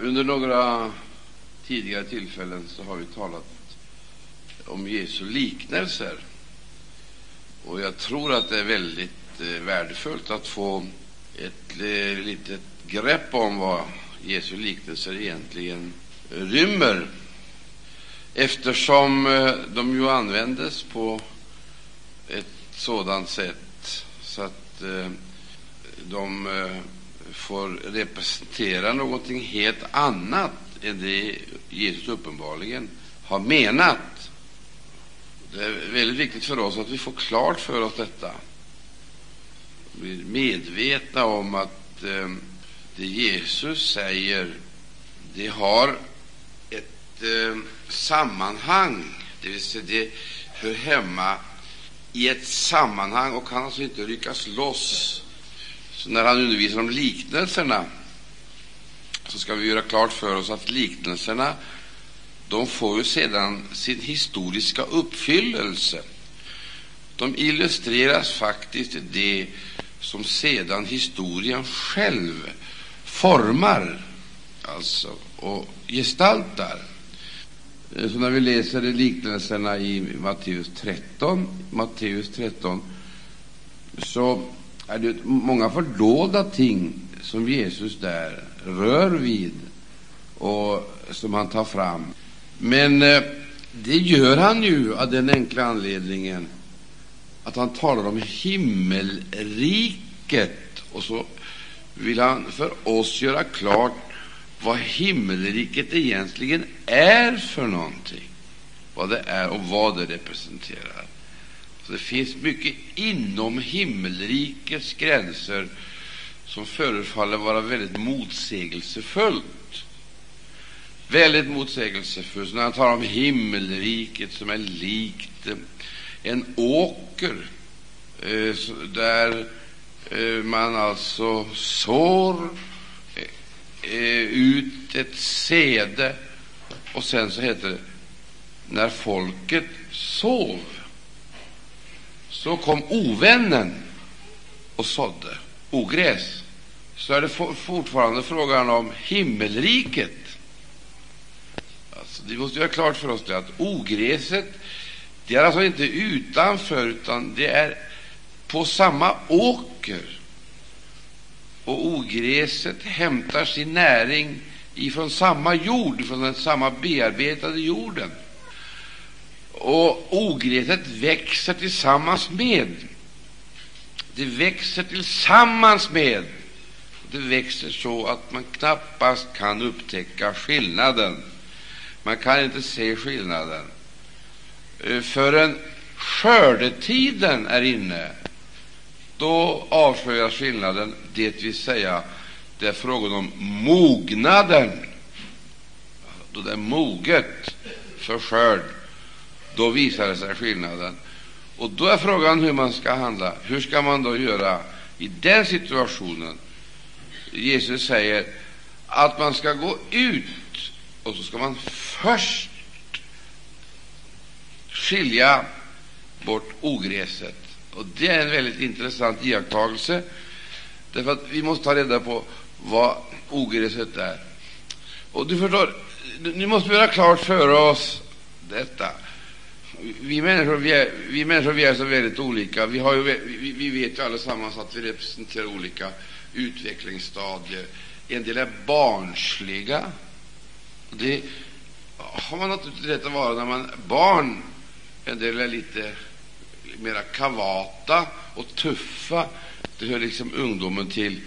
under några tidigare tillfällen så har vi talat om Jesu liknelser. Och jag tror att det är väldigt eh, värdefullt att få ett eh, litet grepp om vad Jesu liknelser egentligen rymmer eftersom eh, de ju användes på ett sådant sätt så att eh, de eh, får representera någonting helt annat än det Jesus uppenbarligen har menat. Det är väldigt viktigt för oss att vi får klart för oss detta. Vi är medvetna om att eh, det Jesus säger, det har ett eh, sammanhang, det vill säga det hör hemma i ett sammanhang och kan alltså inte ryckas loss. Så när han undervisar om liknelserna så ska vi göra klart för oss att liknelserna de får ju sedan sin historiska uppfyllelse. De illustreras faktiskt det som sedan historien själv formar alltså, och gestaltar. Så när vi läser liknelserna i Matteus 13, Matteus 13 så är det många fördolda ting som Jesus där rör vid och som han tar fram. Men eh, det gör han ju av den enkla anledningen att han talar om himmelriket och så vill han för oss göra klart vad himmelriket egentligen är för någonting, vad det är och vad det representerar. Så det finns mycket inom himmelrikets gränser som förefaller vara väldigt motsägelsefullt. Väldigt motsägelsefullt. När han talar om himmelriket som är likt en åker eh, där eh, man alltså sår eh, ut ett sede och sen så heter det när folket sov så kom ovännen och sådde ogräs, så är det fortfarande frågan om himmelriket. Alltså, vi måste göra klart för oss det att ogräset det är alltså inte utanför, utan det är på samma åker. Och ogräset hämtar sin näring ifrån samma jord, från den samma bearbetade jorden. Och ogräset växer tillsammans med. Det växer tillsammans med. Det växer så att man knappast kan upptäcka skillnaden. Man kan inte se skillnaden eh, förrän skördetiden är inne. Då avslöjas skillnaden, det vill säga det är frågan om mognaden. Då det är moget för skörd då visar sig skillnaden. Och då är frågan hur man ska handla. Hur ska man då göra i den situationen? Jesus säger att man ska gå ut och så ska man först skilja bort ogräset. Och Det är en väldigt intressant iakttagelse, därför att vi måste ta reda på vad ogräset är. Och du förstår, nu måste vi göra klart för oss detta vi människor, vi är, vi människor vi är så väldigt olika. Vi, har ju, vi, vi vet ju allesammans att vi representerar olika utvecklingsstadier. En del är barnsliga. Det har man naturligtvis rätt att vara när man är barn. En del är lite mera kavata och tuffa. Det hör liksom ungdomen till.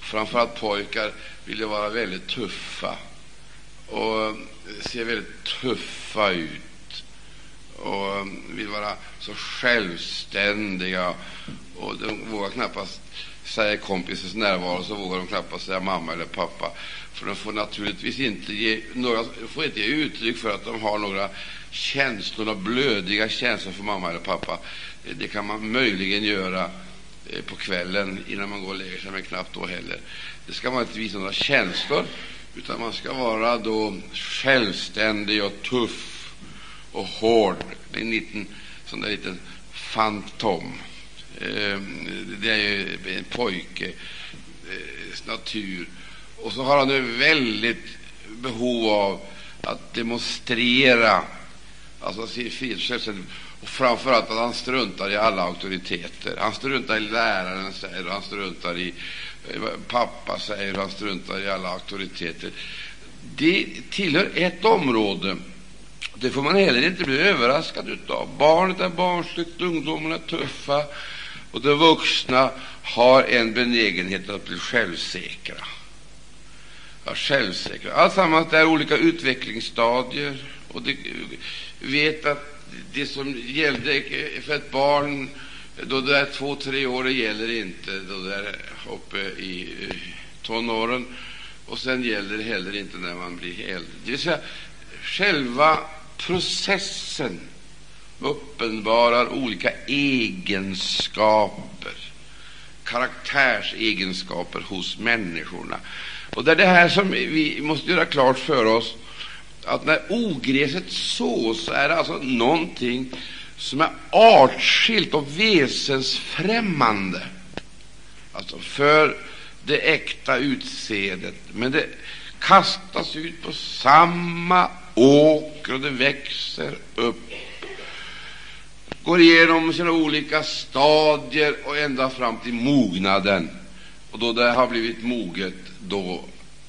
Framförallt pojkar vill vara väldigt tuffa och ser väldigt tuffa ut och um, vill vara så självständiga. Och de vågar knappast säga kompisens närvaro, så vågar de knappast säga mamma eller pappa. För de får naturligtvis inte ge, några, får inte ge uttryck för att de har några känslor, några blödiga känslor för mamma eller pappa. Eh, det kan man möjligen göra eh, på kvällen innan man går och lägger sig, men knappt då heller. Det ska man inte visa några känslor, utan man ska vara då självständig och tuff och hård. Det är en liten, sån där liten fantom. Ehm, det är ju en pojke, eh, natur. Och så har han ett väldigt behov av att demonstrera alltså sin frihetskänsla och framförallt att han struntar i alla auktoriteter. Han struntar i läraren, säger han struntar i eh, pappa, säger han struntar i alla auktoriteter. Det tillhör ett område. Det får man heller inte bli överraskad av. Barnet är barnsligt, ungdomarna är tuffa och de vuxna har en benägenhet att bli självsäkra. Ja, självsäkra. Alltsammans är olika utvecklingsstadier. Och det, vet att det som gällde för ett barn då det är två, tre år, det gäller inte då det är uppe i eh, tonåren. Och sen gäller det heller inte när man blir äldre. Det vill säga, själva processen uppenbarar olika egenskaper, karaktärsegenskaper hos människorna. Och det är det här som vi måste göra klart för oss att när ogräset sås är det alltså någonting som är artskilt och väsensfrämmande alltså för det äkta utseendet. Men det kastas ut på samma åker och det växer upp går igenom sina olika stadier och ända fram till mognaden. Och då det har blivit moget, då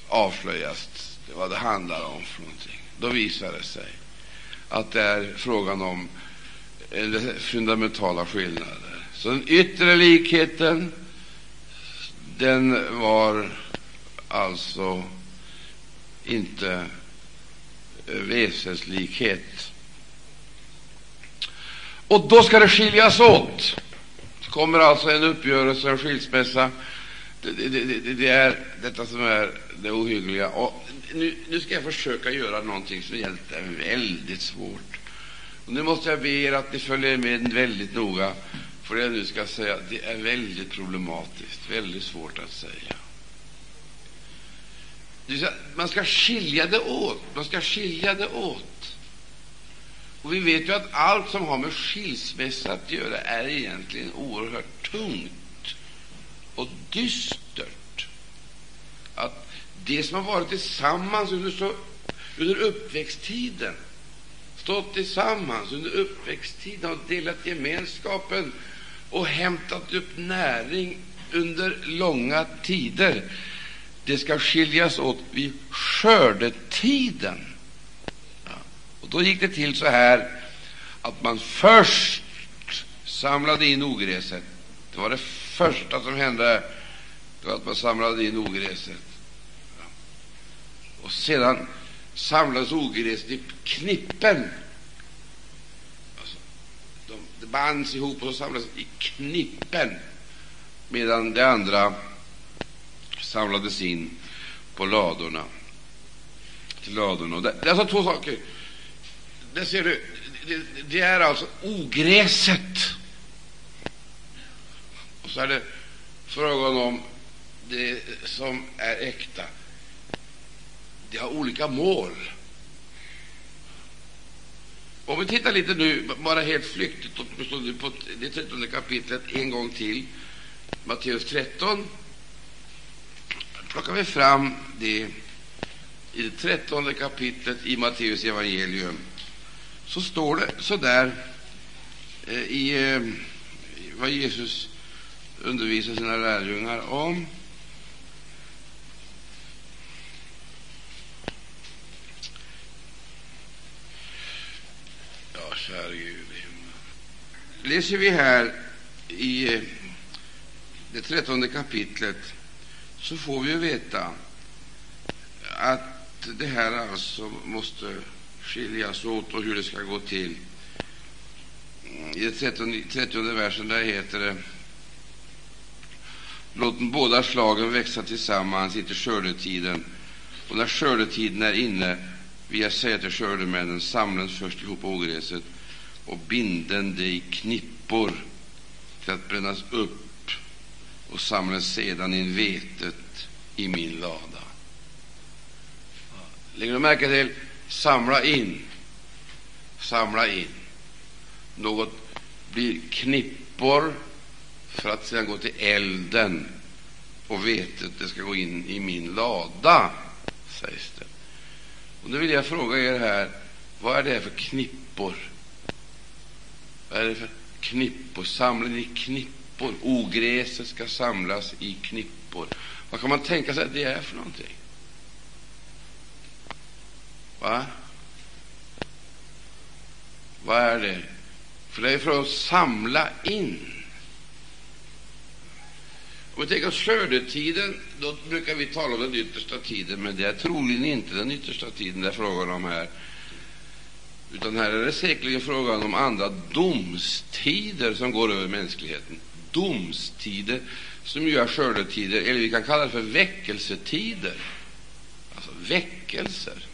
avslöjas det vad det handlar om för någonting. Då visar det sig att det är frågan om fundamentala skillnader. Så den yttre likheten, den var alltså inte väsenslikhet. Och då ska det skiljas åt. Det kommer alltså en uppgörelse, en skilsmässa. Det, det, det, det, är detta som är det ohyggliga. Och nu, nu ska jag försöka göra någonting som egentligen är väldigt svårt. Och nu måste jag be er att ni följer med väldigt noga, för det jag nu ska säga det är väldigt problematiskt, väldigt svårt att säga. Man ska skilja det åt. Man ska skilja det åt. Och vi vet ju att allt som har med skilsmässa att göra är egentligen oerhört tungt och dystert. Att det som har varit tillsammans under, så, under uppväxttiden, stått tillsammans under uppväxttiden och delat gemenskapen och hämtat upp näring under långa tider, det ska skiljas åt vid skördetiden. Ja. Och då gick det till så här att man först samlade in ogräset. Det var det första som hände, det var att man samlade in ogräset. Ja. Och sedan samlades ogräset i knippen. Alltså, de, bands ihop och samlades i knippen, medan det andra samlades in på ladorna. Till ladorna. Det, det är alltså två saker. Det ser du, det, det är alltså ogräset. Och så är det frågan om det som är äkta. Det har olika mål. Om vi tittar lite nu, bara helt flyktigt, på det trettonde kapitlet en gång till, Matteus 13, plockar vi fram det i det trettonde kapitlet i Matteus evangelium, så står det så där eh, i eh, vad Jesus undervisar sina lärjungar om. Ja, käre Gud. Läser vi här i eh, det trettonde kapitlet så får vi veta att det här alltså måste skiljas åt och hur det ska gå till. I den 30, 30 versen där heter det Låt båda slagen växa tillsammans inte skördetiden, och när skördetiden är inne vill jag säga till skördemännen, samlas först ihop ogräset och binden det i knippor till att brännas upp och samlade sedan in vetet i min lada. Lägger du märke till samla in, samla in. Något blir knippor för att sedan gå till elden och vetet det ska gå in i min lada, sägs det. Och då vill jag fråga er här, vad är det för knippor? Vad är det för knippor? Samlar ni knippor? Ogräset ska samlas i knippor. Vad kan man tänka sig att det är för någonting? Va? Vad är det? För det är för att samla in. Om vi tänker oss skördetiden, då brukar vi tala om den yttersta tiden, men det är troligen inte den yttersta tiden det är frågan om här. Utan här är det säkerligen frågan om andra domstider som går över mänskligheten. Domstider som ju är skördetider, eller vi kan kalla det för väckelsetider. Alltså väckelser.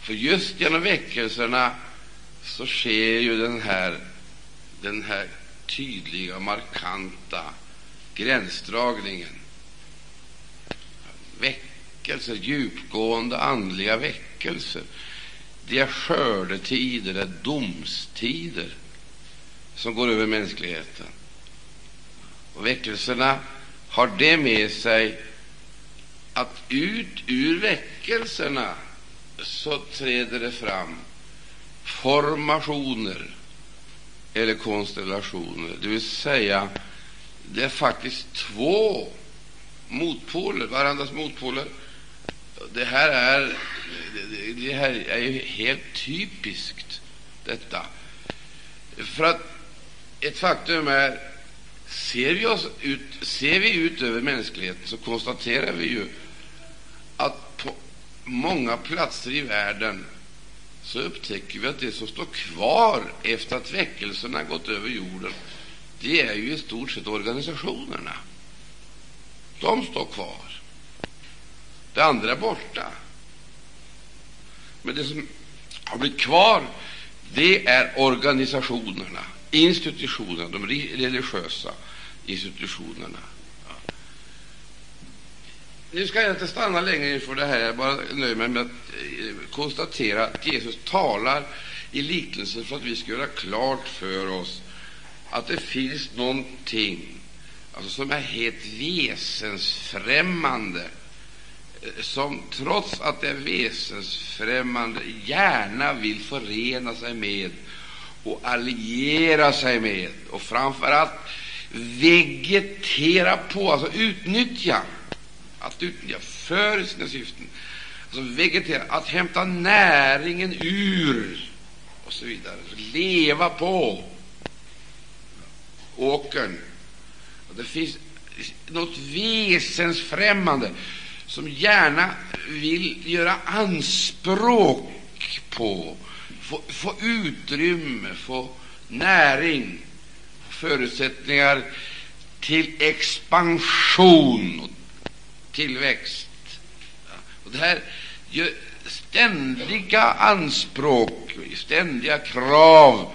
För just genom väckelserna så sker ju den här, den här tydliga, markanta gränsdragningen. Väckelser, djupgående andliga väckelser. Det är skördetider, det är domstider som går över mänskligheten. Och väckelserna har det med sig att ut ur väckelserna så träder det fram formationer eller konstellationer, det vill säga det är faktiskt två motpoler, varandras motpoler. Det här är, det här är ju helt typiskt, detta. För att ett faktum är, ser vi, oss ut, ser vi ut över mänskligheten så konstaterar vi ju att på många platser i världen så upptäcker vi att det som står kvar efter att väckelserna gått över jorden, det är ju i stort sett organisationerna. De står kvar. Det andra är borta. Men det som har blivit kvar, det är organisationerna, institutionerna, de religiösa institutionerna. Nu ska jag inte stanna längre inför det här. Jag bara nöjer mig med att eh, konstatera att Jesus talar i liknelsen för att vi ska göra klart för oss att det finns någonting alltså, som är helt väsensfrämmande eh, som trots att det är väsensfrämmande gärna vill förena sig med och alliera sig med och framför allt vegetera på, alltså utnyttja att utnyttja för sina syften. Alltså vegetera, att hämta näringen ur och så vidare. Alltså leva på åkern. Och det finns något väsensfrämmande som gärna vill göra anspråk på, få, få utrymme, få näring, förutsättningar till expansion och tillväxt. Och det här gör ständiga anspråk, ständiga krav,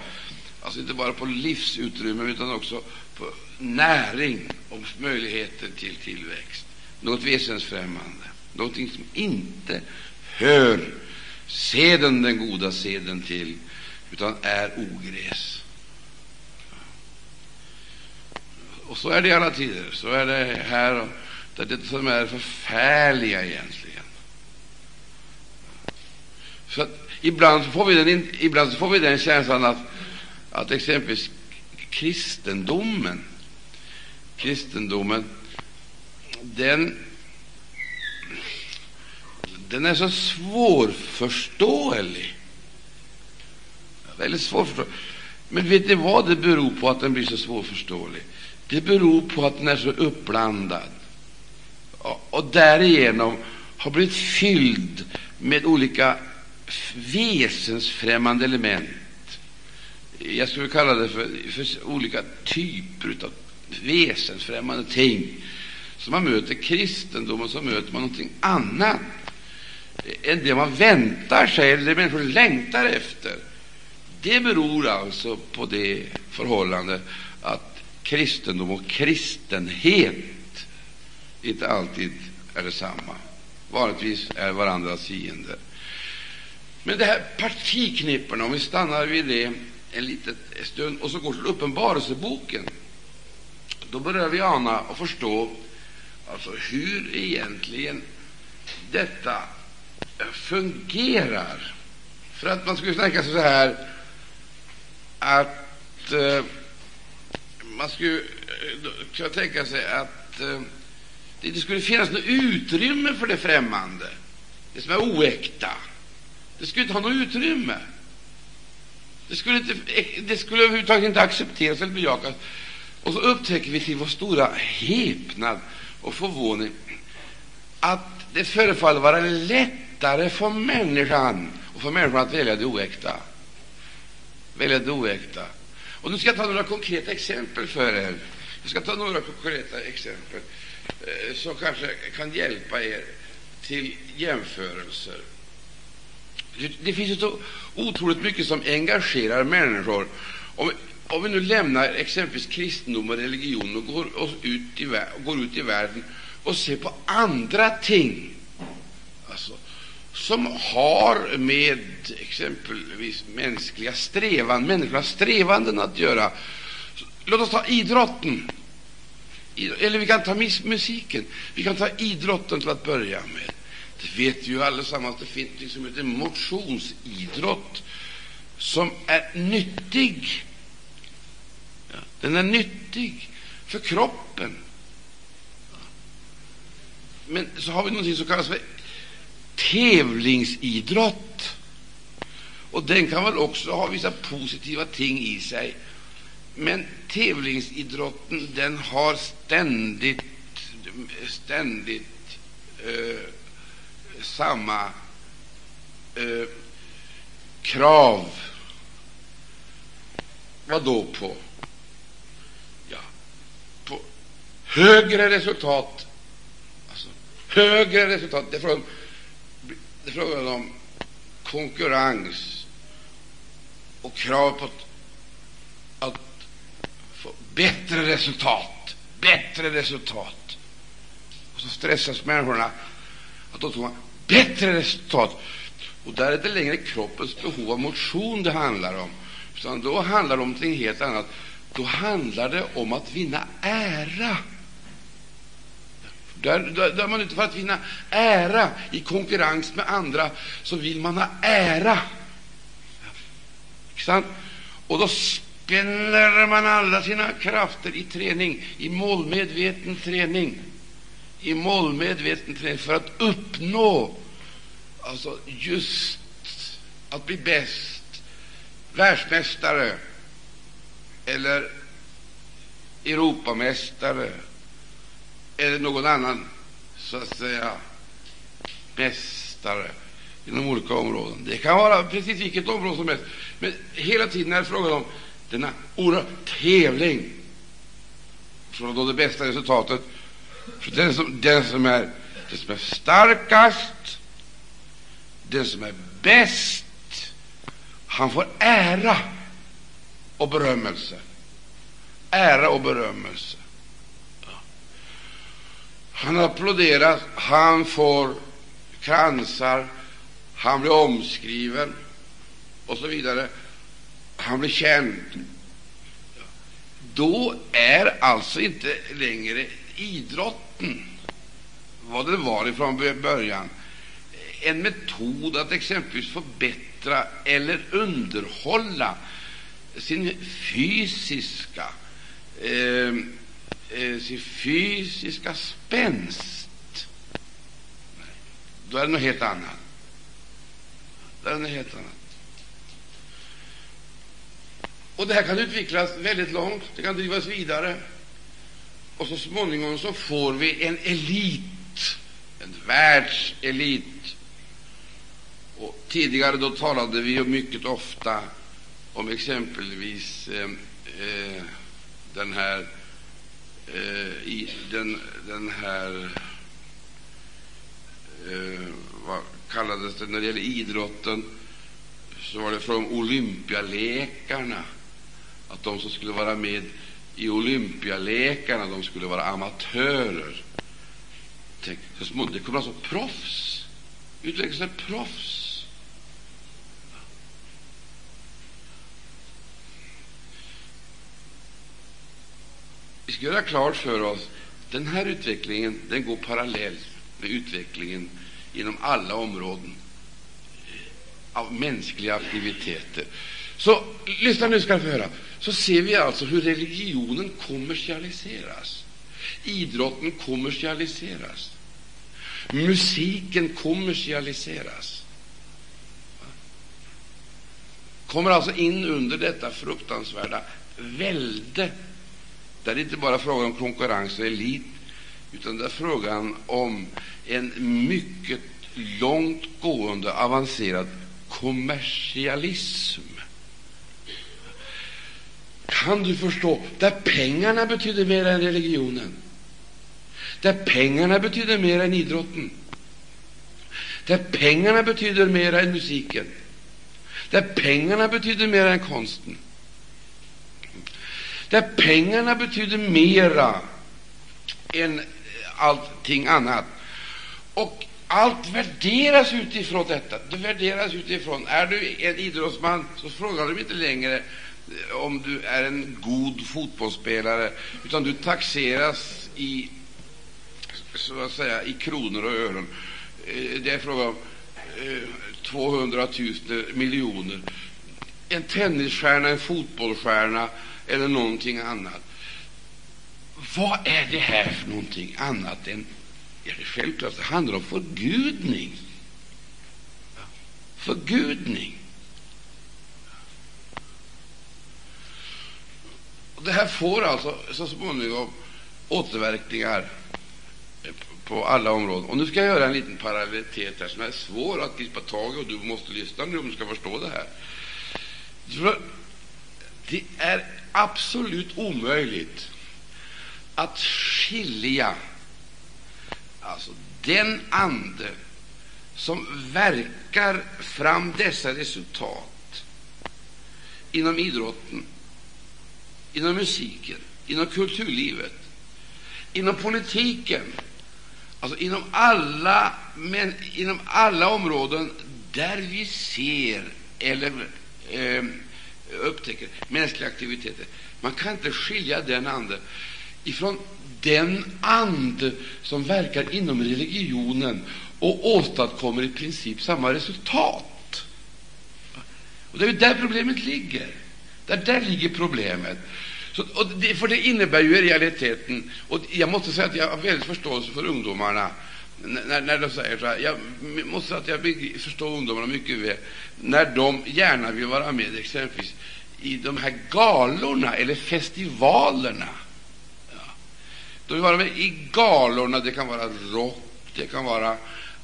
alltså inte bara på livsutrymme utan också på näring och möjligheter till tillväxt. Något väsensfrämmande, någonting som inte hör seden, den goda seden till, utan är ogräs. Och så är det i alla tider. Så är det här det är det som är förfärliga egentligen. Så att ibland, får vi den, ibland får vi den känslan att, att exempelvis kristendomen, kristendomen den, den är så svårförståelig. Väldigt svårförståelig. Men vet ni vad det beror på att den blir så svårförståelig? Det beror på att den är så uppblandad och därigenom har blivit fylld med olika väsensfrämmande element. Jag skulle kalla det för, för olika typer av väsensfrämmande ting. Så man möter kristendomen, så möter man någonting annat än det man väntar sig, eller det människor längtar efter. Det beror alltså på det förhållandet att kristendom och kristenhet inte alltid är detsamma. Vanligtvis är varandras fiender. Men det här partiknipporna, om vi stannar vid det en liten stund och så går till Uppenbarelseboken, då börjar vi ana och förstå alltså hur egentligen detta fungerar. För att man skulle tänka sig så här att eh, man skulle eh, kunna tänka sig att eh, det inte skulle finnas något utrymme för det främmande, det som är oäkta. Det skulle inte ha något utrymme. Det skulle, inte, det skulle överhuvudtaget inte accepteras eller bejakas. Och så upptäcker vi till vår stora häpnad och förvåning att det förefaller vara lätt lättare för människan och för människan att välja det oäkta. Välja det oäkta. Och nu ska jag ta några konkreta exempel för er. Jag ska ta några konkreta exempel eh, som kanske kan hjälpa er till jämförelser. Det, finns ju så otroligt mycket som engagerar människor. Om, om vi nu lämnar exempelvis kristendom och religion och går, och ut i, går ut i världen och ser på andra ting alltså, som har med exempelvis mänskliga strävan, människornas strävanden att göra. Låt oss ta idrotten, eller vi kan ta musiken. Vi kan ta idrotten till att börja med. Det vet ju allesammans, det finns något som heter motionsidrott som är nyttig. Ja, den är nyttig för kroppen. Men så har vi något som kallas för tävlingsidrott. Och den kan väl också ha vissa positiva ting i sig. Men tävlingsidrotten den har ständigt, ständigt eh, samma eh, krav. Vad då på? Ja, på högre resultat. Alltså, högre resultat. Det är frågan, det är frågan om konkurrens och krav på att, att få bättre resultat. Bättre resultat. Och så stressas människorna att de ska bättre resultat. Och där är det längre kroppens behov av motion det handlar om, utan då handlar det om någonting helt annat. Då handlar det om att vinna ära. Där, där, där man inte för att vinna ära i konkurrens med andra, så vill man ha ära. Ja. Och då spänner man alla sina krafter i träning, i målmedveten träning, i målmedveten träning för att uppnå alltså just att bli bäst, världsmästare eller Europamästare eller någon annan så att säga mästare inom olika områden. Det kan vara precis vilket område som helst, men hela tiden är det frågan om denna oerhörda tävling för att nå det bästa resultatet. För den som, den som är den som är starkast, den som är bäst, han får ära och berömmelse. Ära och berömmelse. Han applåderas, han får kransar, han blir omskriven och så vidare. Han blir känd. Då är alltså inte längre idrotten vad det var ifrån början en metod att exempelvis förbättra eller underhålla sin fysiska eh, eh, sin fysiska spänst. Då är det något helt annat. Då är det något helt annat. Och det här kan utvecklas väldigt långt, det kan drivas vidare. Och så småningom så får vi en elit, en världselit. Och tidigare då talade vi mycket ofta om exempelvis eh, eh, den här eh, i den, den här eh, vad kallades det när det gäller idrotten så var det från olympialekarna att de som skulle vara med i olympialekarna de skulle vara amatörer. Tänk, det kommer alltså proffs, utvecklas proffs. Vi ska göra klart för oss den här utvecklingen den går parallellt med utvecklingen inom alla områden. av mänskliga aktiviteter. Så lyssna nu ska du få höra. Så ser vi alltså hur religionen kommersialiseras. Idrotten kommersialiseras. Musiken kommersialiseras. Kommer alltså in under detta fruktansvärda välde, där det inte bara frågan om konkurrens och elit, utan det är frågan om en mycket långtgående avancerad kommersialism. Kan du förstå? Där pengarna betyder mer än religionen. Där pengarna betyder mer än idrotten. Där pengarna betyder mer än musiken. Där pengarna betyder mer än konsten. Där pengarna betyder mera än eh, allting annat. Och allt värderas utifrån detta. Det värderas utifrån. Är du en idrottsman, så frågar de inte längre eh, om du är en god fotbollsspelare, utan du taxeras i, så att säga, i kronor och ören. Eh, det är fråga om 200 000 miljoner. En tennisstjärna, en fotbollsstjärna eller någonting annat. Vad är det här för någonting annat än Ja, det är självklart det handlar om förgudning. Förgudning. Det här får alltså så småningom återverkningar på alla områden. Och Nu ska jag göra en liten parallellitet här som är svår att gripa tag i, och du måste lyssna nu om du ska förstå det här. Det är absolut omöjligt att skilja alltså den ande som verkar fram dessa resultat inom idrotten, inom musiken, inom kulturlivet, inom politiken, alltså inom alla, men inom alla områden där vi ser eller eh, upptäcker mänskliga aktiviteter. Man kan inte skilja den ande ifrån den ande som verkar inom religionen och åstadkommer i princip samma resultat. Och Det är där problemet ligger. Där, där ligger problemet. Så, och det, för det innebär ju i realiteten och Jag måste säga att jag har väldigt förståelse för ungdomarna när, när de säger så här. Jag måste säga att jag förstår ungdomarna mycket väl när de gärna vill vara med exempelvis i de här galorna eller festivalerna de vill vara med i galorna. Det kan vara rock, det kan vara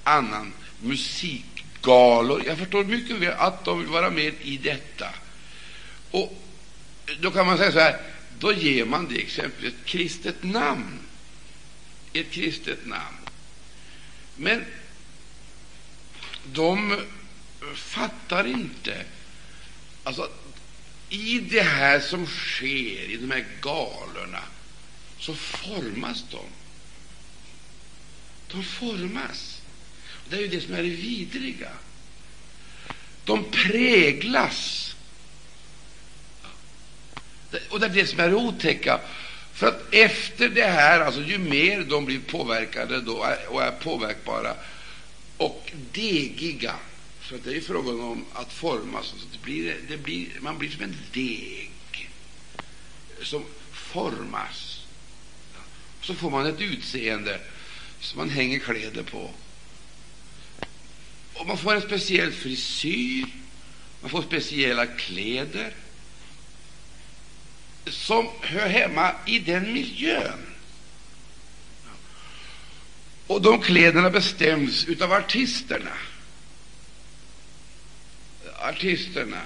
annan musikgalor. Jag förstår mycket väl att de vill vara med i detta. Och Då kan man säga så här, då ger man det exempelvis ett kristet namn. Ett kristet namn. Men de fattar inte alltså, i det här som sker i de här galorna så formas de. De formas. Det är ju det som är det vidriga. De präglas. Och det är det som är det otäcka. För att efter det här, alltså ju mer de blir påverkade då och är påverkbara och degiga, för det är frågan om att formas, så det blir, det blir, man blir som en deg som formas så får man ett utseende som man hänger kläder på. Och Man får en speciell frisyr, man får speciella kläder som hör hemma i den miljön. Och de kläderna bestäms av artisterna. Artisterna.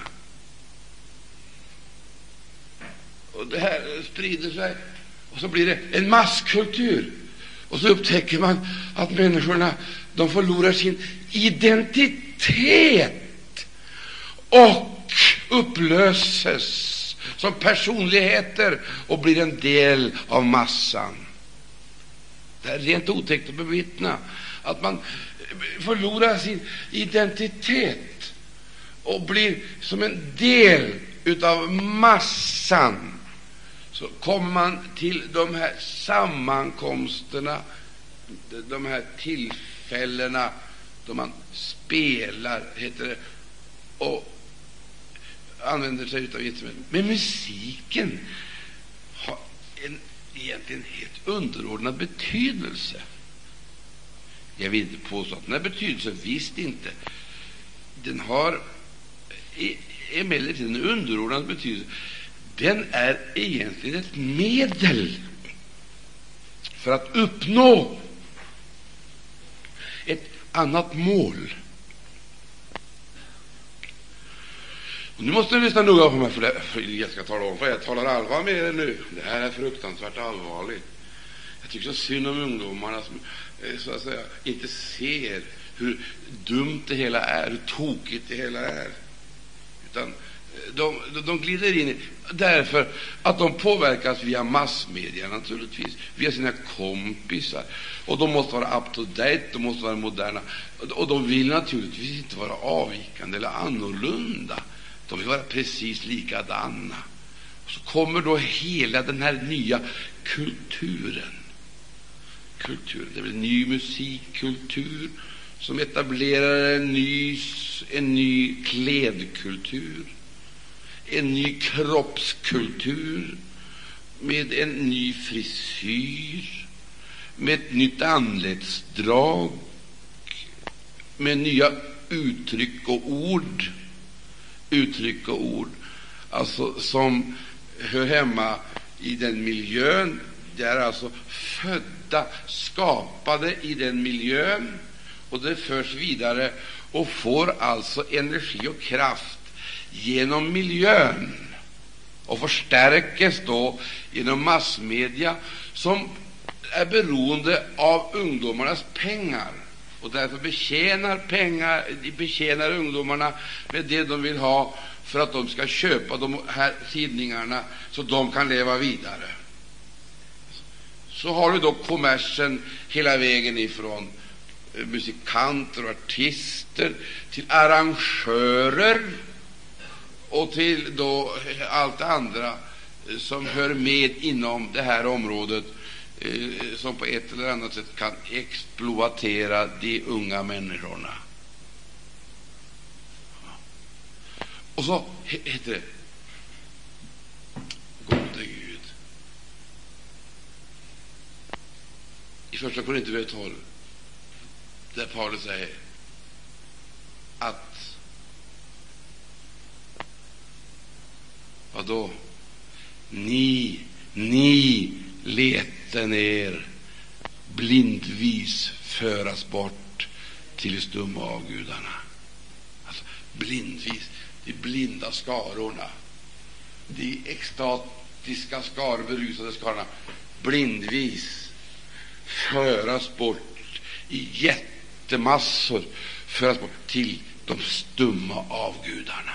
Och det här sprider sig och så blir det en masskultur. Och så upptäcker man att människorna de förlorar sin identitet och upplöses som personligheter och blir en del av massan. Det är rent otäckt att bevittna att man förlorar sin identitet och blir som en del av massan så kommer man till de här sammankomsterna, de här tillfällena då man spelar, heter det, och använder sig av instrument. Men musiken har en egentligen helt underordnad betydelse. Jag vill inte påstå att den har betydelse, visst inte. Den har e, emellertid en underordnad betydelse. Den är egentligen ett medel för att uppnå ett annat mål. Nu måste ni lyssna noga på mig, för, det, för jag ska tala om för jag talar allvar med er nu. Det här är fruktansvärt allvarligt. Jag tycker så synd om ungdomarna som eh, så att säga, inte ser hur dumt det hela är, hur tokigt det hela är. Utan eh, de, de glider in i därför att de påverkas via massmedia, naturligtvis, via sina kompisar. Och de måste vara up to date, de måste vara moderna. Och de vill naturligtvis inte vara avvikande eller annorlunda. De vill vara precis likadana. Så kommer då hela den här nya kulturen. kulturen. Det blir en ny musikkultur som etablerar en ny, en ny klädkultur, en ny kroppskultur med en ny frisyr, med ett nytt anletsdrag, med nya uttryck och ord uttryck och ord alltså, som hör hemma i den miljön. De är alltså födda, skapade i den miljön, och det förs vidare och får alltså energi och kraft genom miljön och förstärkes då genom massmedia som är beroende av ungdomarnas pengar och därför betjänar, pengar, betjänar ungdomarna med det de vill ha för att de ska köpa de här tidningarna så de kan leva vidare. Så har du då kommersen hela vägen ifrån eh, musikanter och artister till arrangörer och till då eh, allt det andra eh, som hör med inom det här området Eh, som på ett eller annat sätt kan exploatera de unga människorna. Och så heter det Gode Gud. I Första Korinthierbrevet 12, där Paulus säger att vad då? Ni, ni leten er blindvis föras bort till de stumma avgudarna. Alltså, blindvis, de blinda skarorna, de extatiska skar, berusade skarorna, blindvis föras bort i jättemassor, föras bort till de stumma avgudarna.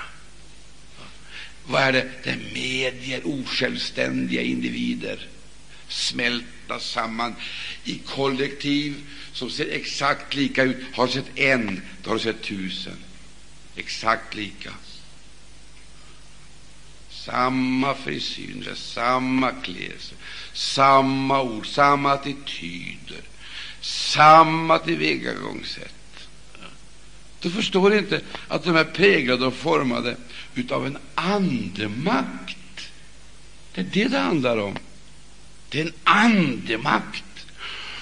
Vad är det? Det är medier, osjälvständiga individer smälta samman i kollektiv som ser exakt lika ut. Har du sett en, då har du sett tusen. Exakt lika. Samma frisyr, samma klädsel, samma ord, samma attityder, samma tillvägagångssätt. Du förstår inte att de är präglade och formade av en andemakt. Det är det det handlar om. Det är en andemakt.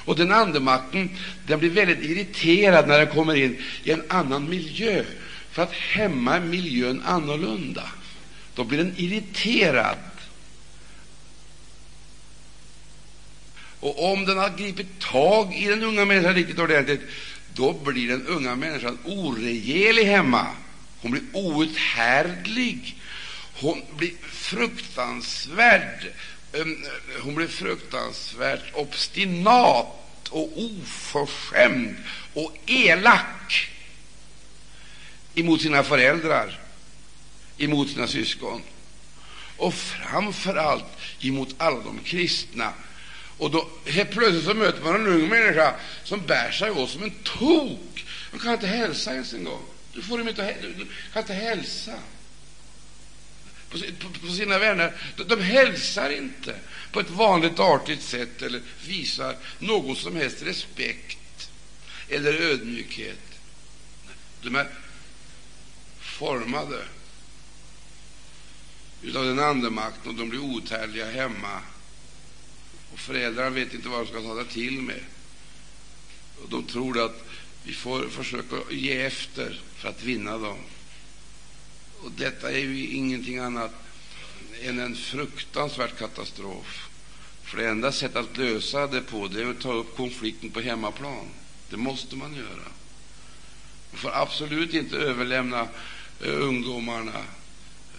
Och den andemakten den blir väldigt irriterad när den kommer in i en annan miljö. För att hemma är miljön annorlunda. Då blir den irriterad. Och om den har gripit tag i den unga människan riktigt ordentligt, då blir den unga människan oregerlig hemma. Hon blir outhärdlig. Hon blir fruktansvärd Ehm, hon blev fruktansvärt obstinat och oförskämd och elak emot sina föräldrar, emot sina syskon och framför allt emot alla de kristna. Och då helt plötsligt så möter man en ung människa som bär sig åt som en tok. Man kan inte hälsa ens en gång. Du får dem inte, du kan inte hälsa på, på, sina vänner. De, de hälsar inte på ett vanligt artigt sätt eller visar någon som helst respekt eller ödmjukhet. De är formade av den andemakten och de blir outhärdliga hemma. Och Föräldrarna vet inte vad de ska ta det till med. Och De tror att vi får försöka ge efter för att vinna dem. Och Detta är ju ingenting annat än en fruktansvärd katastrof. För det enda sättet att lösa det på det är att ta upp konflikten på hemmaplan. Det måste man göra. Man får absolut inte överlämna eh, ungdomarna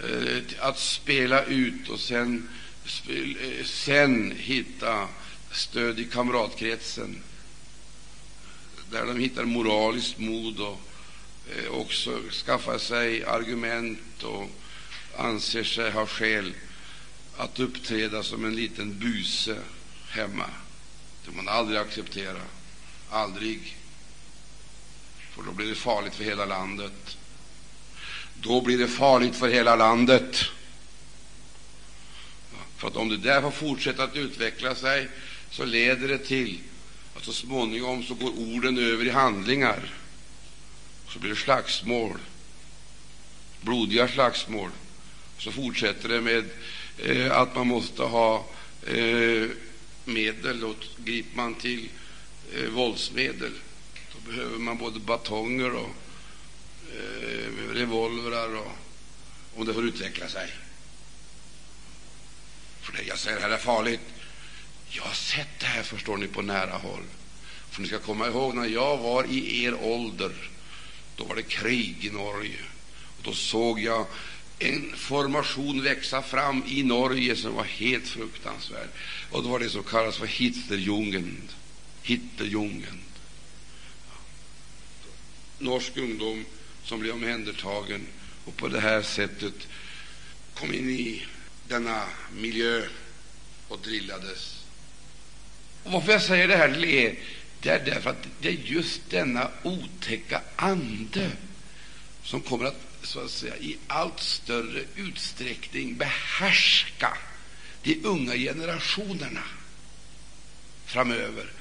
eh, att spela ut och sen, spel, eh, sen hitta stöd i kamratkretsen där de hittar moraliskt mod och Eh, också skaffar sig argument och anser sig ha skäl att uppträda som en liten buse hemma. Det får man aldrig acceptera. Aldrig. För då blir det farligt för hela landet. Då blir det farligt för hela landet. För att om det där får fortsätta att utveckla sig så leder det till att så småningom så går orden över i handlingar. Så blir det slagsmål, blodiga slagsmål. Så fortsätter det med eh, att man måste ha eh, medel, och griper man till eh, våldsmedel. Då behöver man både batonger och eh, revolvrar, och, om det får utveckla sig. För det jag säger här är farligt. Jag har sett det här, förstår ni, på nära håll. För ni ska komma ihåg, när jag var i er ålder, då var det krig i Norge. Och då såg jag en formation växa fram i Norge som var helt fruktansvärd. Och det var det som kallas för Hitlerjugend. Hitlerjugend. Norsk ungdom som blev omhändertagen och på det här sättet kom in i denna miljö och drillades. Och varför jag säger det här till er, det är därför att det är just denna otäcka ande som kommer att så att säga, i allt större utsträckning behärska de unga generationerna framöver.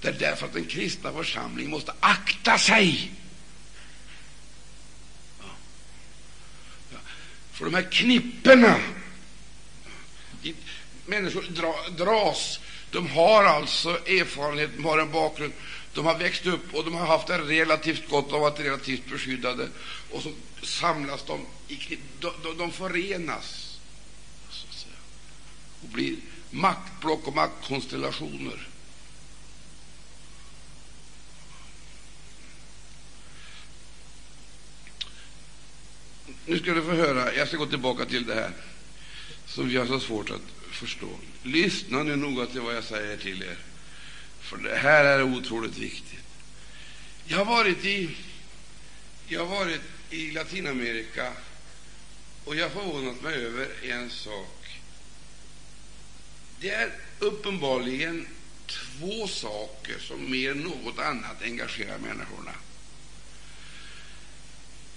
Det är därför att den kristna församlingen måste akta sig för de här knipporna. Människor dra, dras. De har alltså erfarenhet, de har en bakgrund. De har växt upp och de har haft det relativt gott och varit relativt beskyddade. Och så samlas de, i, de, de, de förenas så att säga, och blir maktblock och maktkonstellationer. Nu ska du få höra, jag ska gå tillbaka till det här som vi har så svårt att förstå. Lyssna nu noga till vad jag säger till er, för det här är otroligt viktigt. Jag har varit i, jag har varit i Latinamerika och jag har förvånat mig över en sak. Det är uppenbarligen två saker som mer än något annat engagerar människorna.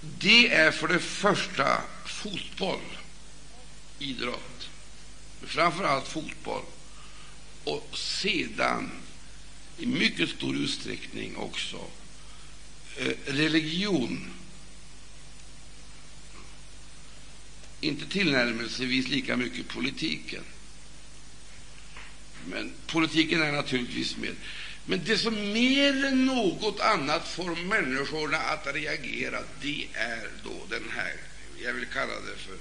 Det är för det första fotboll, idrott, framför allt fotboll, och sedan i mycket stor utsträckning också eh, religion. Inte tillnärmelsevis lika mycket politiken. Men politiken är naturligtvis med. Men det som mer än något annat får människorna att reagera, det är då den här, jag vill kalla det för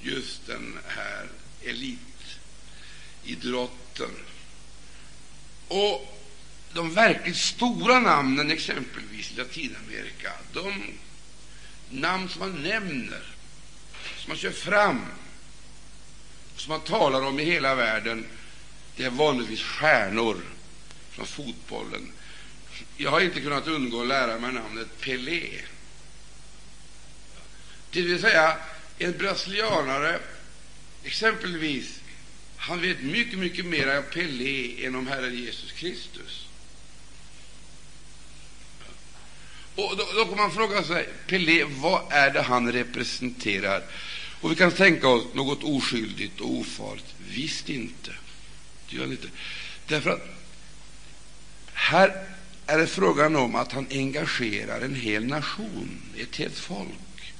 just den här elitidrotten. Och de verkligt stora namnen, exempelvis i Latinamerika, de namn som man nämner, som man kör fram, som man talar om i hela världen, det är vanligtvis stjärnor från fotbollen. Jag har inte kunnat undgå att lära mig namnet Pelé. Det vill säga, en brasilianare, exempelvis, han vet mycket, mycket mer om Pelé än om Herren Jesus Kristus. Och då, då kan man fråga sig, Pelé, vad är det han representerar? Och vi kan tänka oss något oskyldigt och ofarligt. Visst inte. Det gör han inte. Därför att här är det frågan om att han engagerar en hel nation, ett helt folk.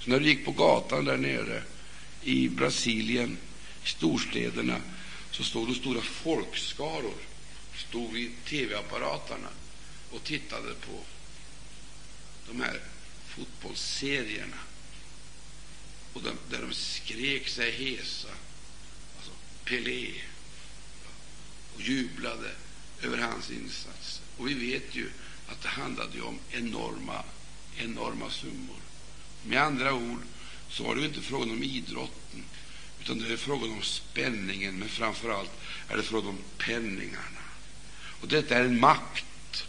Så när du gick på gatan där nere i Brasilien, i storstäderna, så stod det stora folkskaror stod vid tv-apparaterna och tittade på de här fotbollsserierna och de, där de skrek sig hesa, alltså Pelé, och jublade över hans insatser. Och vi vet ju att det handlade om enorma, enorma summor. Med andra ord så var det inte frågan om idrotten, utan det är frågan om spänningen, men framför allt är det frågan om penningarna. Och detta är en makt,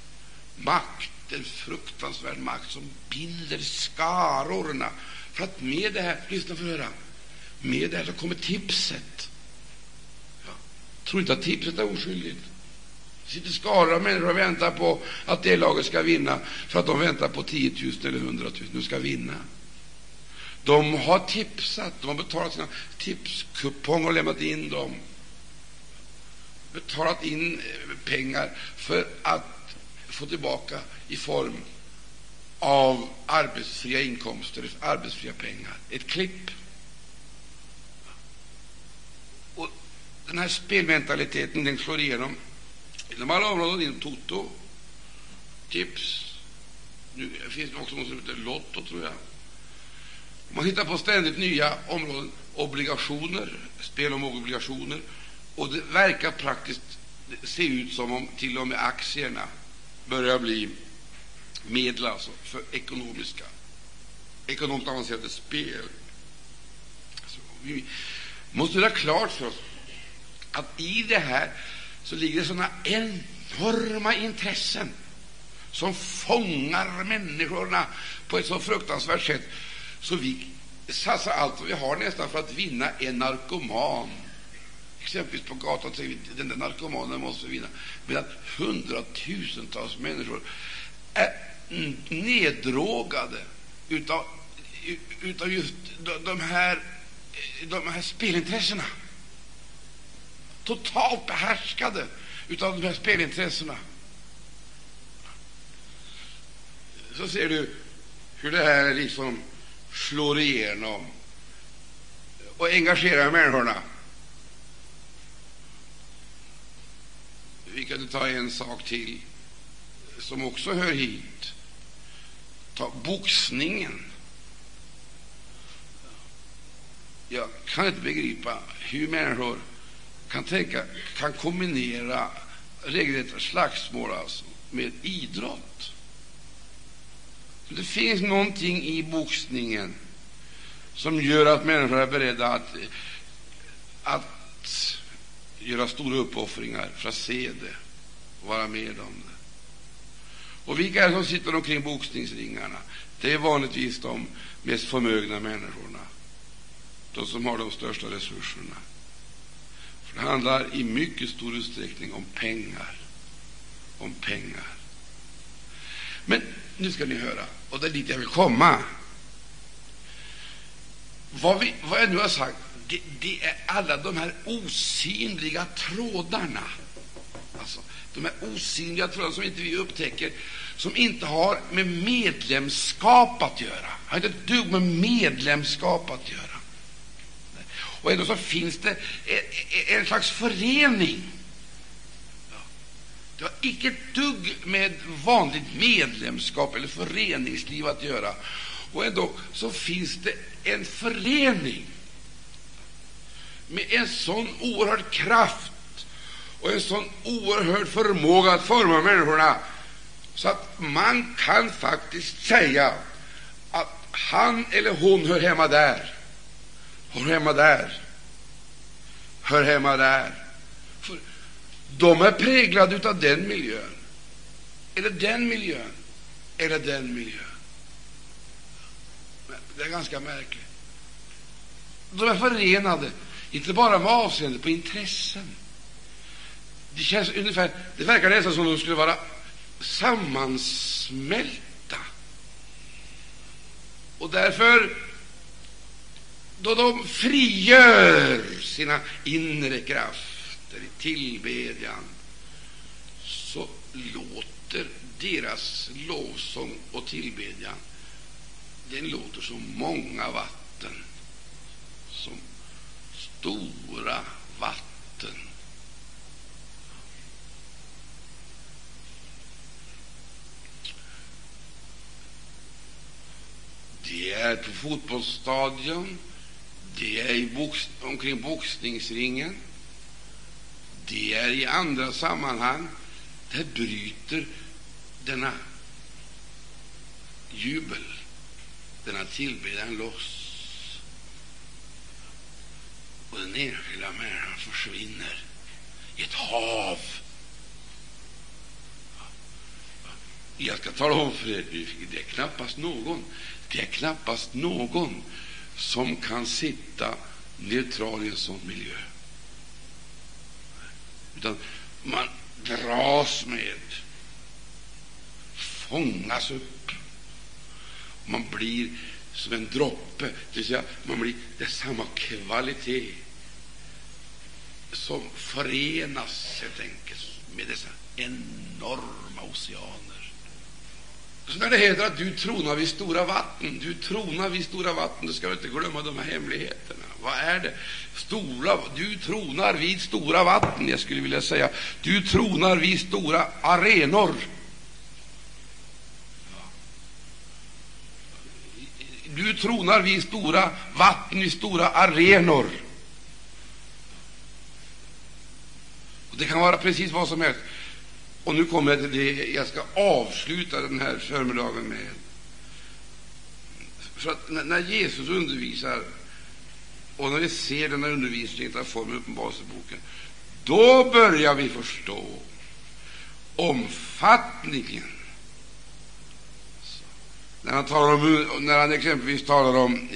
makt, en fruktansvärd makt som binder skarorna. För att med det här, lyssna för att höra, med det här så kommer tipset. Ja. Tror inte att tipset är oskyldigt. Det sitter skaror av människor och väntar på att det laget ska vinna, för att de väntar på 10 000 eller 100 000. Nu ska vinna. De har tipsat, de har betalat sina tipskuponger och lämnat in dem. Betalat in eh, pengar för att få tillbaka i form av arbetsfria inkomster, arbetsfria pengar, ett klipp. Och den här spelmentaliteten den slår igenom inom alla områden, inom Toto, tips. Nu finns det också något som heter Lotto, tror jag. Man hittar på ständigt nya områden, obligationer, spel om obligationer, och det verkar praktiskt se ut som om till och med aktierna börjar bli medel alltså för ekonomiska, ekonomiskt avancerade spel. Så vi måste göra klart för oss att i det här så ligger det sådana enorma intressen som fångar människorna på ett så fruktansvärt sätt så vi satsar allt vad vi har nästan för att vinna en narkoman. Exempelvis på gatan säger vi den där narkomanen måste vi vinna. Medan hundratusentals människor är neddrogade utav, utav just de här, de här spelintressena. Totalt behärskade utav de här spelintressena. Så ser du hur det här liksom slår igenom och engagerar människorna. Vi kan ta en sak till som också hör hit. Ta boxningen. Jag kan inte begripa hur människor kan, tänka, kan kombinera regelrätta slagsmål alltså, med idrott. Det finns någonting i boxningen som gör att människor är beredda att, att göra stora uppoffringar för att se det och vara med om det. Och vilka är det som sitter omkring boxningsringarna? Det är vanligtvis de mest förmögna människorna, de som har de största resurserna. För det handlar i mycket stor utsträckning om pengar. Om pengar. Men nu ska ni höra, och det är dit jag vill komma. Vad, vi, vad jag nu har sagt, det, det är alla de här osynliga trådarna. Alltså, de här osynliga trådarna som inte vi upptäcker, som inte har med medlemskap att göra. Har inte ett dugg med medlemskap att göra. Och ändå så finns det en slags förening. Det har icke ett dugg med vanligt medlemskap eller föreningsliv att göra. Och ändå så finns det en förening med en sån oerhörd kraft och en sån oerhörd förmåga att forma människorna så att man kan faktiskt säga att han eller hon hör hemma där hör hemma där, hör hemma där. De är präglade av den miljön, eller den miljön, eller den miljön. Det är ganska märkligt. De är förenade, inte bara med avseende på intressen. Det, känns ungefär, det verkar nästan som om de skulle vara sammansmälta. Och därför då de frigör sina inre krafter i tillbedjan, så låter deras lovsång och tillbedjan den låter som många vatten, som stora vatten. Det är på fotbollsstadion, det är i box, omkring boxningsringen, det är i andra sammanhang. Där bryter denna jubel, denna tillbedjan loss. Och den enskilda människan försvinner i ett hav. Jag ska tala om för er, det är knappast någon, det är knappast någon som kan sitta neutral i en sån miljö. Utan man dras med, fångas upp. Man blir som en droppe, det vill säga man blir, det är samma kvalitet som förenas helt enkelt med dessa enorma oceaner. Så när det heter att du tronar vid stora vatten, du tronar vid stora vatten, då ska vi inte glömma de här hemligheterna. Vad är det? Stora, du tronar vid stora vatten. Jag skulle vilja säga, du tronar vid stora arenor. Du tronar vid stora vatten, vid stora arenor. Och det kan vara precis vad som helst. Och nu kommer jag till det jag ska avsluta den här förmiddagen med. För att när Jesus undervisar och när vi ser denna undervisning av formen i Uppenbarelseboken, då börjar vi förstå omfattningen. När han, talar om, när han exempelvis talar om,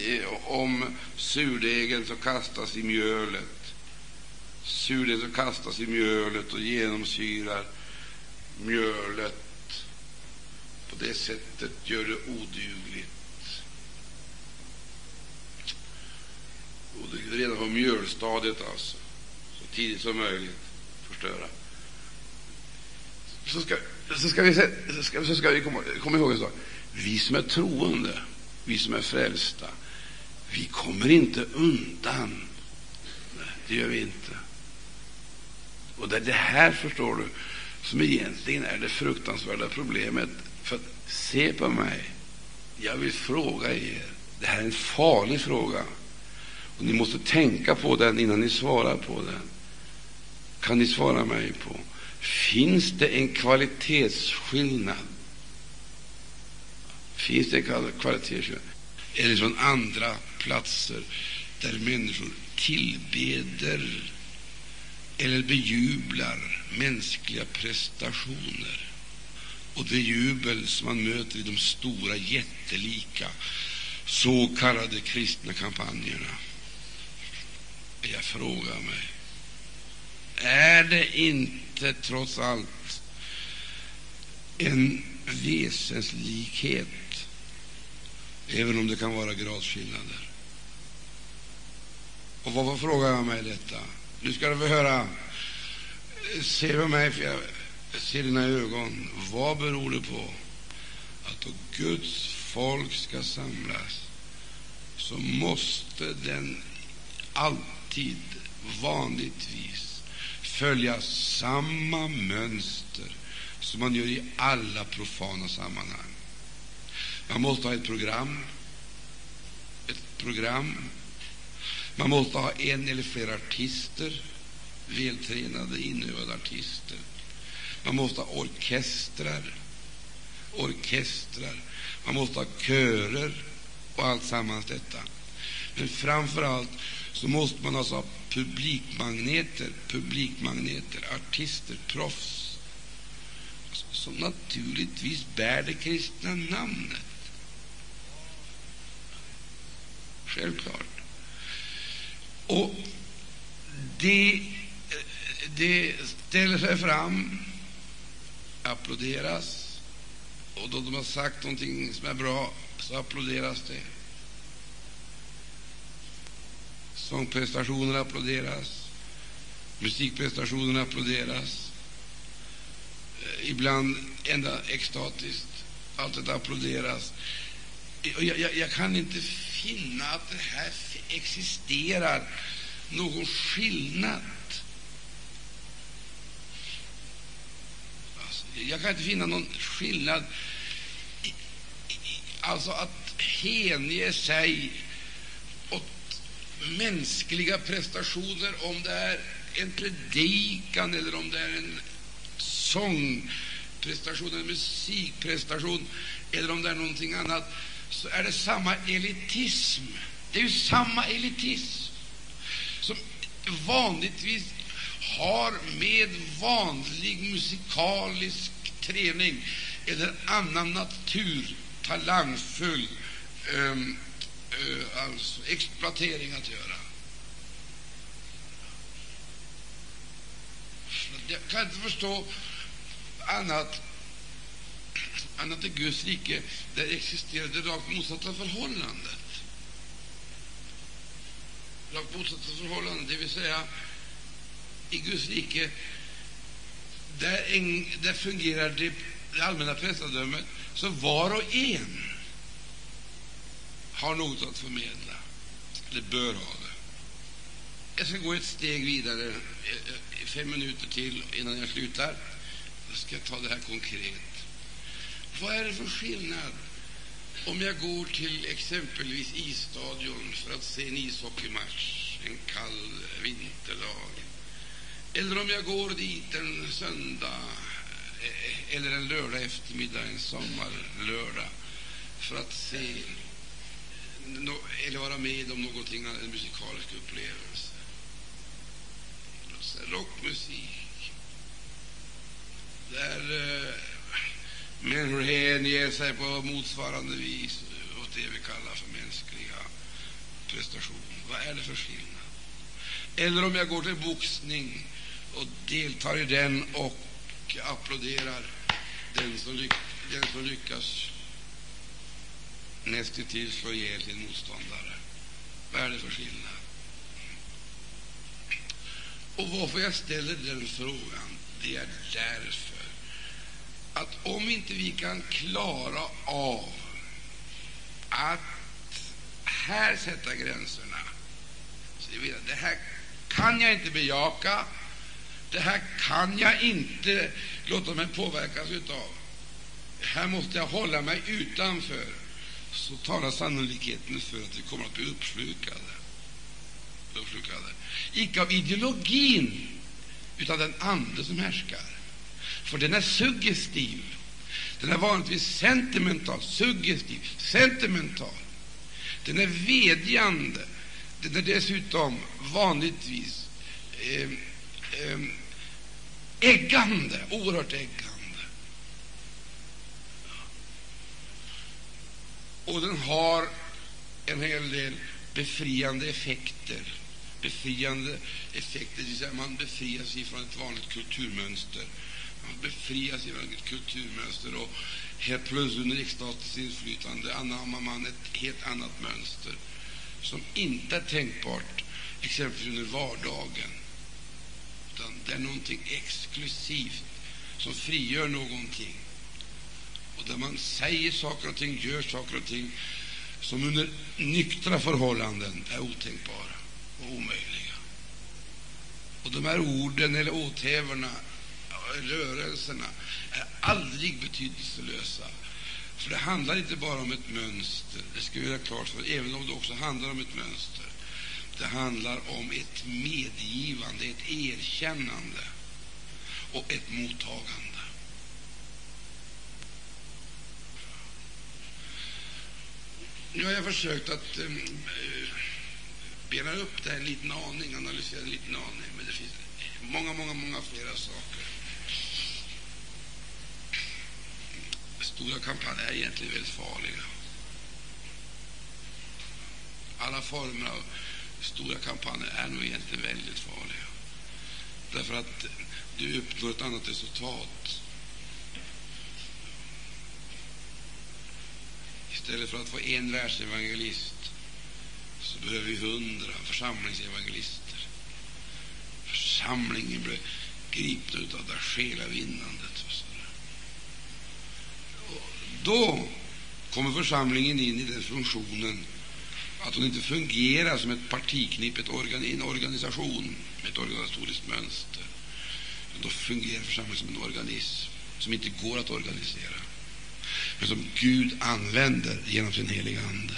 om surdegen som kastas i mjölet, surdegen som kastas i mjölet och genomsyrar mjölet på det sättet gör det odugligt. Odugligt det redan på mjölstadiet, alltså. Så tidigt som möjligt förstöra. Så ska, så ska vi, så ska, så ska vi komma, komma ihåg en sak. Vi som är troende, vi som är frälsta, vi kommer inte undan. Nej, det gör vi inte. Och det är det här, förstår du, som egentligen är det fruktansvärda problemet. För se på mig. Jag vill fråga er. Det här är en farlig fråga. Och Ni måste tänka på den innan ni svarar på den. Kan ni svara mig på Finns det en kvalitetsskillnad? Finns det en kvalitetsskillnad? Eller från andra platser där människor tillbeder eller bejublar mänskliga prestationer och det jubel som man möter i de stora, jättelika så kallade kristna kampanjerna. Jag frågar mig, är det inte trots allt en väsenslikhet, även om det kan vara gradskillnader? Och varför frågar jag mig detta? Nu ska du få höra. Se på mig, för jag ser dina ögon. Vad beror det på att då Guds folk ska samlas så måste den alltid, vanligtvis, följa samma mönster som man gör i alla profana sammanhang. Man måste ha ett program, ett program man måste ha en eller flera artister, vältränade, inövade artister. Man måste ha orkestrar, orkestrar. Man måste ha körer och allt sammans detta. Men framför allt så måste man alltså ha publikmagneter, publikmagneter, artister, proffs, som naturligtvis bär det kristna namnet. Självklart. Och det, det ställer sig fram, applåderas, och då de har sagt någonting som är bra så applåderas det. Sångprestationerna applåderas, musikprestationerna applåderas, eh, ibland ända extatiskt. Allt detta applåderas jag, jag, jag kan inte finna att det här existerar någon skillnad. Alltså, jag kan inte finna någon skillnad. I, i, alltså att hänge sig åt mänskliga prestationer, om det är en predikan eller om det är en sångprestation, en musikprestation eller om det är någonting annat, så är det samma elitism. Det är ju samma elitism som vanligtvis har med vanlig musikalisk träning eller annan natur talangfull um, ehm, uh, eh, alltså exploatering att göra. Jag kan inte förstå annat annat än Guds rike, där existerar det rakt motsatta förhållandet. Rakt motsatta förhållandet, det vill säga i Guds rike, där, en, där fungerar det, det allmänna prästadömet så var och en har något att förmedla, eller bör ha det. Jag ska gå ett steg vidare, eh, eh, fem minuter till innan jag slutar. Jag ska ta det här konkret. Vad är det för skillnad om jag går till exempelvis isstadion för att se en ishockeymatch en kall vinterdag eller om jag går dit en söndag eh, eller en lördag eftermiddag, en sommarlördag för att se eller vara med om någonting, en musikalisk upplevelse. Rockmusik. Där eh, Människor hänger sig på motsvarande vis åt det vi kallar för mänskliga prestationer. Vad är det för skillnad? Eller om jag går till boxning och deltar i den och applåderar den som, lyck den som lyckas nästintill slå ihjäl sin motståndare. Vad är det för skillnad? Och varför jag ställer den frågan, det är därför att om inte vi kan klara av att här sätta gränserna, så det här kan jag inte bejaka, det här kan jag inte låta mig påverkas utav, här måste jag hålla mig utanför, så talar sannolikheten för att vi kommer att bli uppslukade. uppslukade. Icke av ideologin, utan den ande som härskar. För den är suggestiv. Den är vanligtvis sentimental, suggestiv, sentimental. Den är vedjande, Den är dessutom vanligtvis eh, eh, äggande, oerhört äggande. Och den har en hel del befriande effekter. Befriande effekter, det vill säga man befriar sig från ett vanligt kulturmönster man befrias från ett kulturmönster och helt plötsligt under riksstatens inflytande anammar man ett helt annat mönster som inte är tänkbart exempelvis under vardagen. Utan det är någonting exklusivt som frigör någonting. Och där man säger saker och ting, gör saker och ting som under nyktra förhållanden är otänkbara och omöjliga. Och de här orden eller åthävorna rörelserna är aldrig betydelselösa. För det handlar inte bara om ett mönster, det ska vi göra klart för även om det också handlar om ett mönster. Det handlar om ett medgivande, ett erkännande och ett mottagande. Nu har jag försökt att eh, bena upp det en liten aning, analysera en liten aning, men det finns många, många, många flera saker. Stora kampanjer är egentligen väldigt farliga. Alla former av stora kampanjer är nog egentligen väldigt farliga. Därför att du uppnår ett annat resultat. Istället för att få en världsevangelist så behöver vi hundra församlingsevangelister. Församlingen blir gripen av det själavinnandet. Då kommer församlingen in i den funktionen att hon inte fungerar som ett partiknipp, ett organ, en organisation med ett organisatoriskt mönster. Då fungerar församlingen som en organism som inte går att organisera, men som Gud använder genom sin heliga Ande.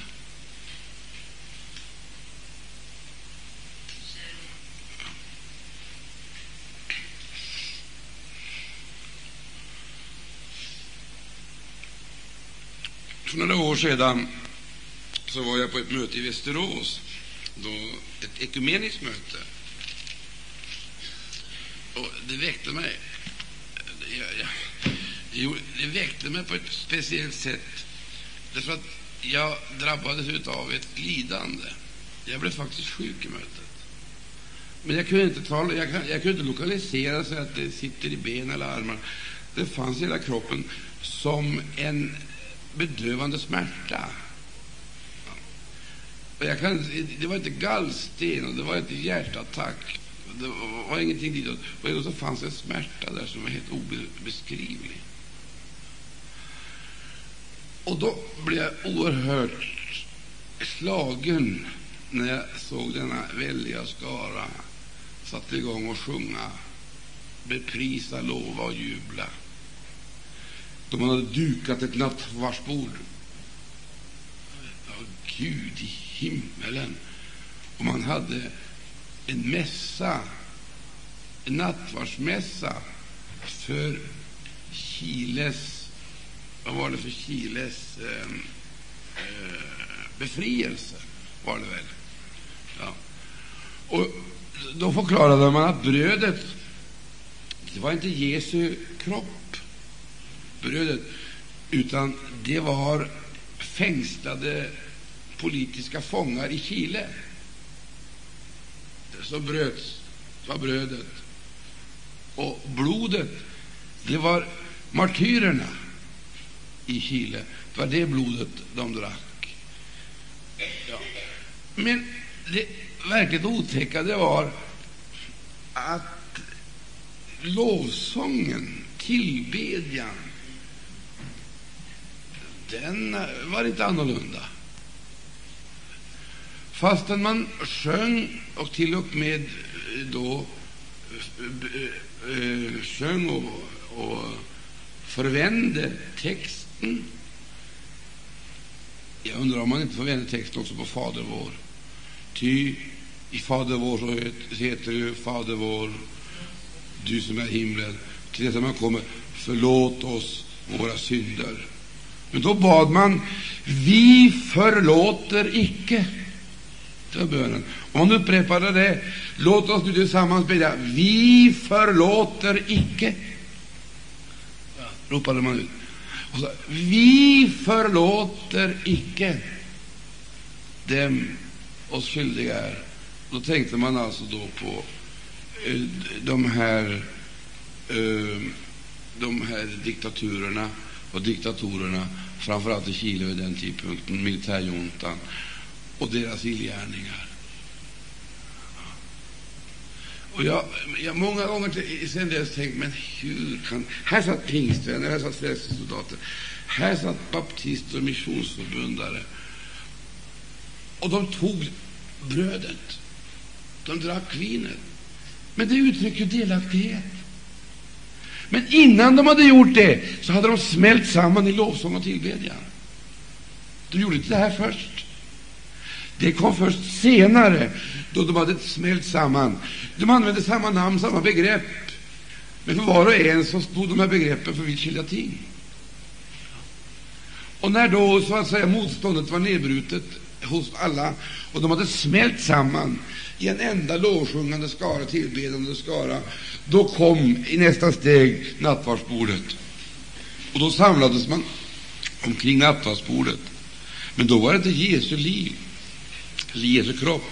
För några år sedan så var jag på ett möte i Västerås, då, ett ekumeniskt möte. Och det väckte mig jag, jag, jo, det väckte mig på ett speciellt sätt, därför att jag drabbades av ett lidande. Jag blev faktiskt sjuk i mötet. Men jag kunde inte, tala, jag, jag kunde inte lokalisera så att det sitter i ben eller armar. Det fanns i hela kroppen som en bedövande smärta. Jag kan, det var inte gallsten och det var inte hjärtattack. Det var, ingenting ditåt. Och så fanns en smärta där som var helt obeskrivlig. Och då blev jag oerhört slagen när jag såg denna väldiga skara satte igång och sjunga, beprisa, lova och jubla då man hade dukat ett nattvardsbord. Ja, Gud i himmelen! Och man hade en mässa, en nattvardsmässa för Chiles vad var det för Chiles eh, eh, befrielse, var det väl? Ja. Och då förklarade man att brödet det var inte Jesu kropp brödet, utan det var fängslade politiska fångar i Chile. Så bröts var brödet. Och blodet, det var martyrerna i Chile. Det var det blodet de drack. Ja. Men det verkligt otäcka det var att lovsången, tillbedjan, den var inte annorlunda. Fastän man sjöng och till och med eh, då eh, eh, sjöng och, och förvände texten. Jag undrar om man inte förvände texten också på Fader vår. Ty i Fader vår så heter det Fader vår, du som är himlen. Till detta man kommer, förlåt oss våra synder. Men då bad man Vi förlåter icke. Det var bönen. Och man upprepade det, låt oss nu tillsammans bedja Vi förlåter icke. ropade man ut. Och så, vi förlåter icke dem oss skyldiga är. Då tänkte man alltså då på eh, de här eh, de här diktaturerna och diktatorerna, framför allt i Chile vid den tidpunkten, militärjuntan och deras illgärningar. Och jag, jag många gånger sen dess tänkt, men hur kan... Här satt pingstvänner, här satt frälsningssoldater, här satt baptister och missionsförbundare. Och de tog brödet, de drack vinet. Men det uttrycker delaktighet. Men innan de hade gjort det så hade de smält samman i lovsång och tillbedjan. De gjorde inte det här först. Det kom först senare, då de hade smält samman. De använde samma namn, samma begrepp. Men för var och en så stod de här begreppen för vitt skilda ting. Och när då så att säga motståndet var nedbrutet hos alla och de hade smält samman i en enda lovsjungande skara, tillbedande skara, då kom i nästa steg nattvardsbordet. Och då samlades man omkring nattvardsbordet. Men då var det inte Jesu liv, eller Jesu kropp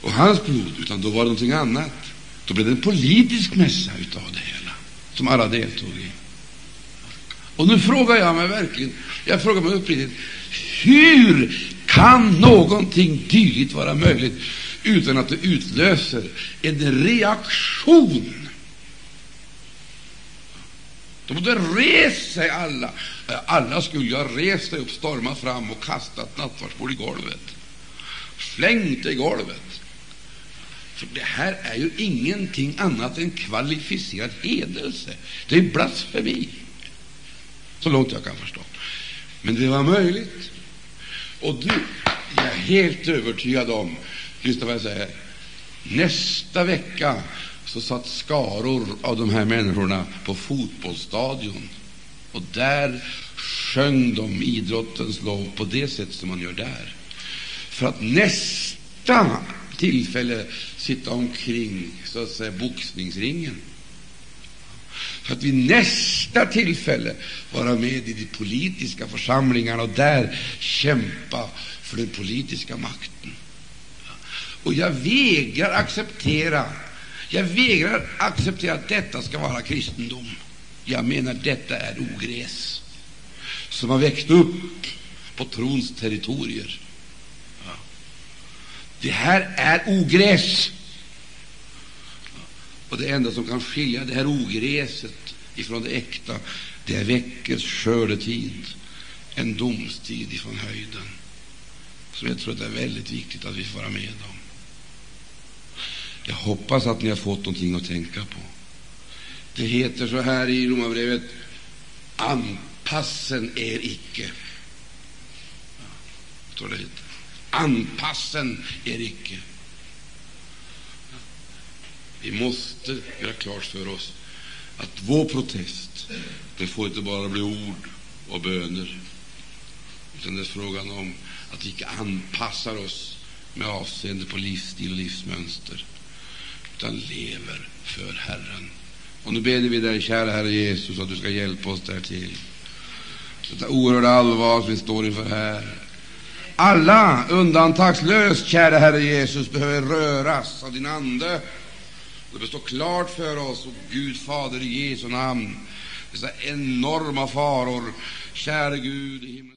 och hans blod, utan då var det någonting annat. Då blev det en politisk mässa utav det hela, som alla deltog i. Och nu frågar jag mig verkligen, jag frågar mig uppriktigt, hur kan någonting dylikt vara möjligt utan att det utlöser en reaktion? De borde rest sig alla. Alla skulle ju ha rest sig upp, stormat fram och kastat nattvardsbord i golvet. Slängt det i golvet. För det här är ju ingenting annat än kvalificerad hedelse. Det är blasfemi, så långt jag kan förstå. Men det var möjligt. Och du, jag är helt övertygad om, lyssna vad jag säger, nästa vecka så satt skaror av de här människorna på fotbollsstadion. Och där sjöng de idrottens lov på det sätt som man gör där. För att nästa tillfälle sitta omkring så att säga boxningsringen. För att vid nästa tillfälle vara med i de politiska församlingarna och där kämpa för den politiska makten. Och jag vägrar acceptera jag vägrar acceptera att detta ska vara kristendom. Jag menar detta är ogräs som har växt upp på trons territorier. Det här är ogräs. Och det enda som kan skilja det här ogräset ifrån det äkta, det är veckors skördetid, en domstid ifrån höjden, som jag tror att det är väldigt viktigt att vi får vara med om. Jag hoppas att ni har fått någonting att tänka på. Det heter så här i Romarbrevet anpassen er icke. Anpassen er icke. Vi måste göra klart för oss att vår protest det får inte bara bli ord och böner, utan det är frågan om att vi icke anpassar oss med avseende på livsstil och livsmönster utan lever för Herren. Och nu ber vi dig, kära Herre Jesus, att du ska hjälpa oss därtill. Detta oerhörda allvar som vi står inför här. Alla undantagslöst, kära Herre Jesus, behöver röras av din Ande. Det bör stå klart för oss, och Gud Fader, i Jesu namn, dessa enorma faror. Käre Gud i himlen.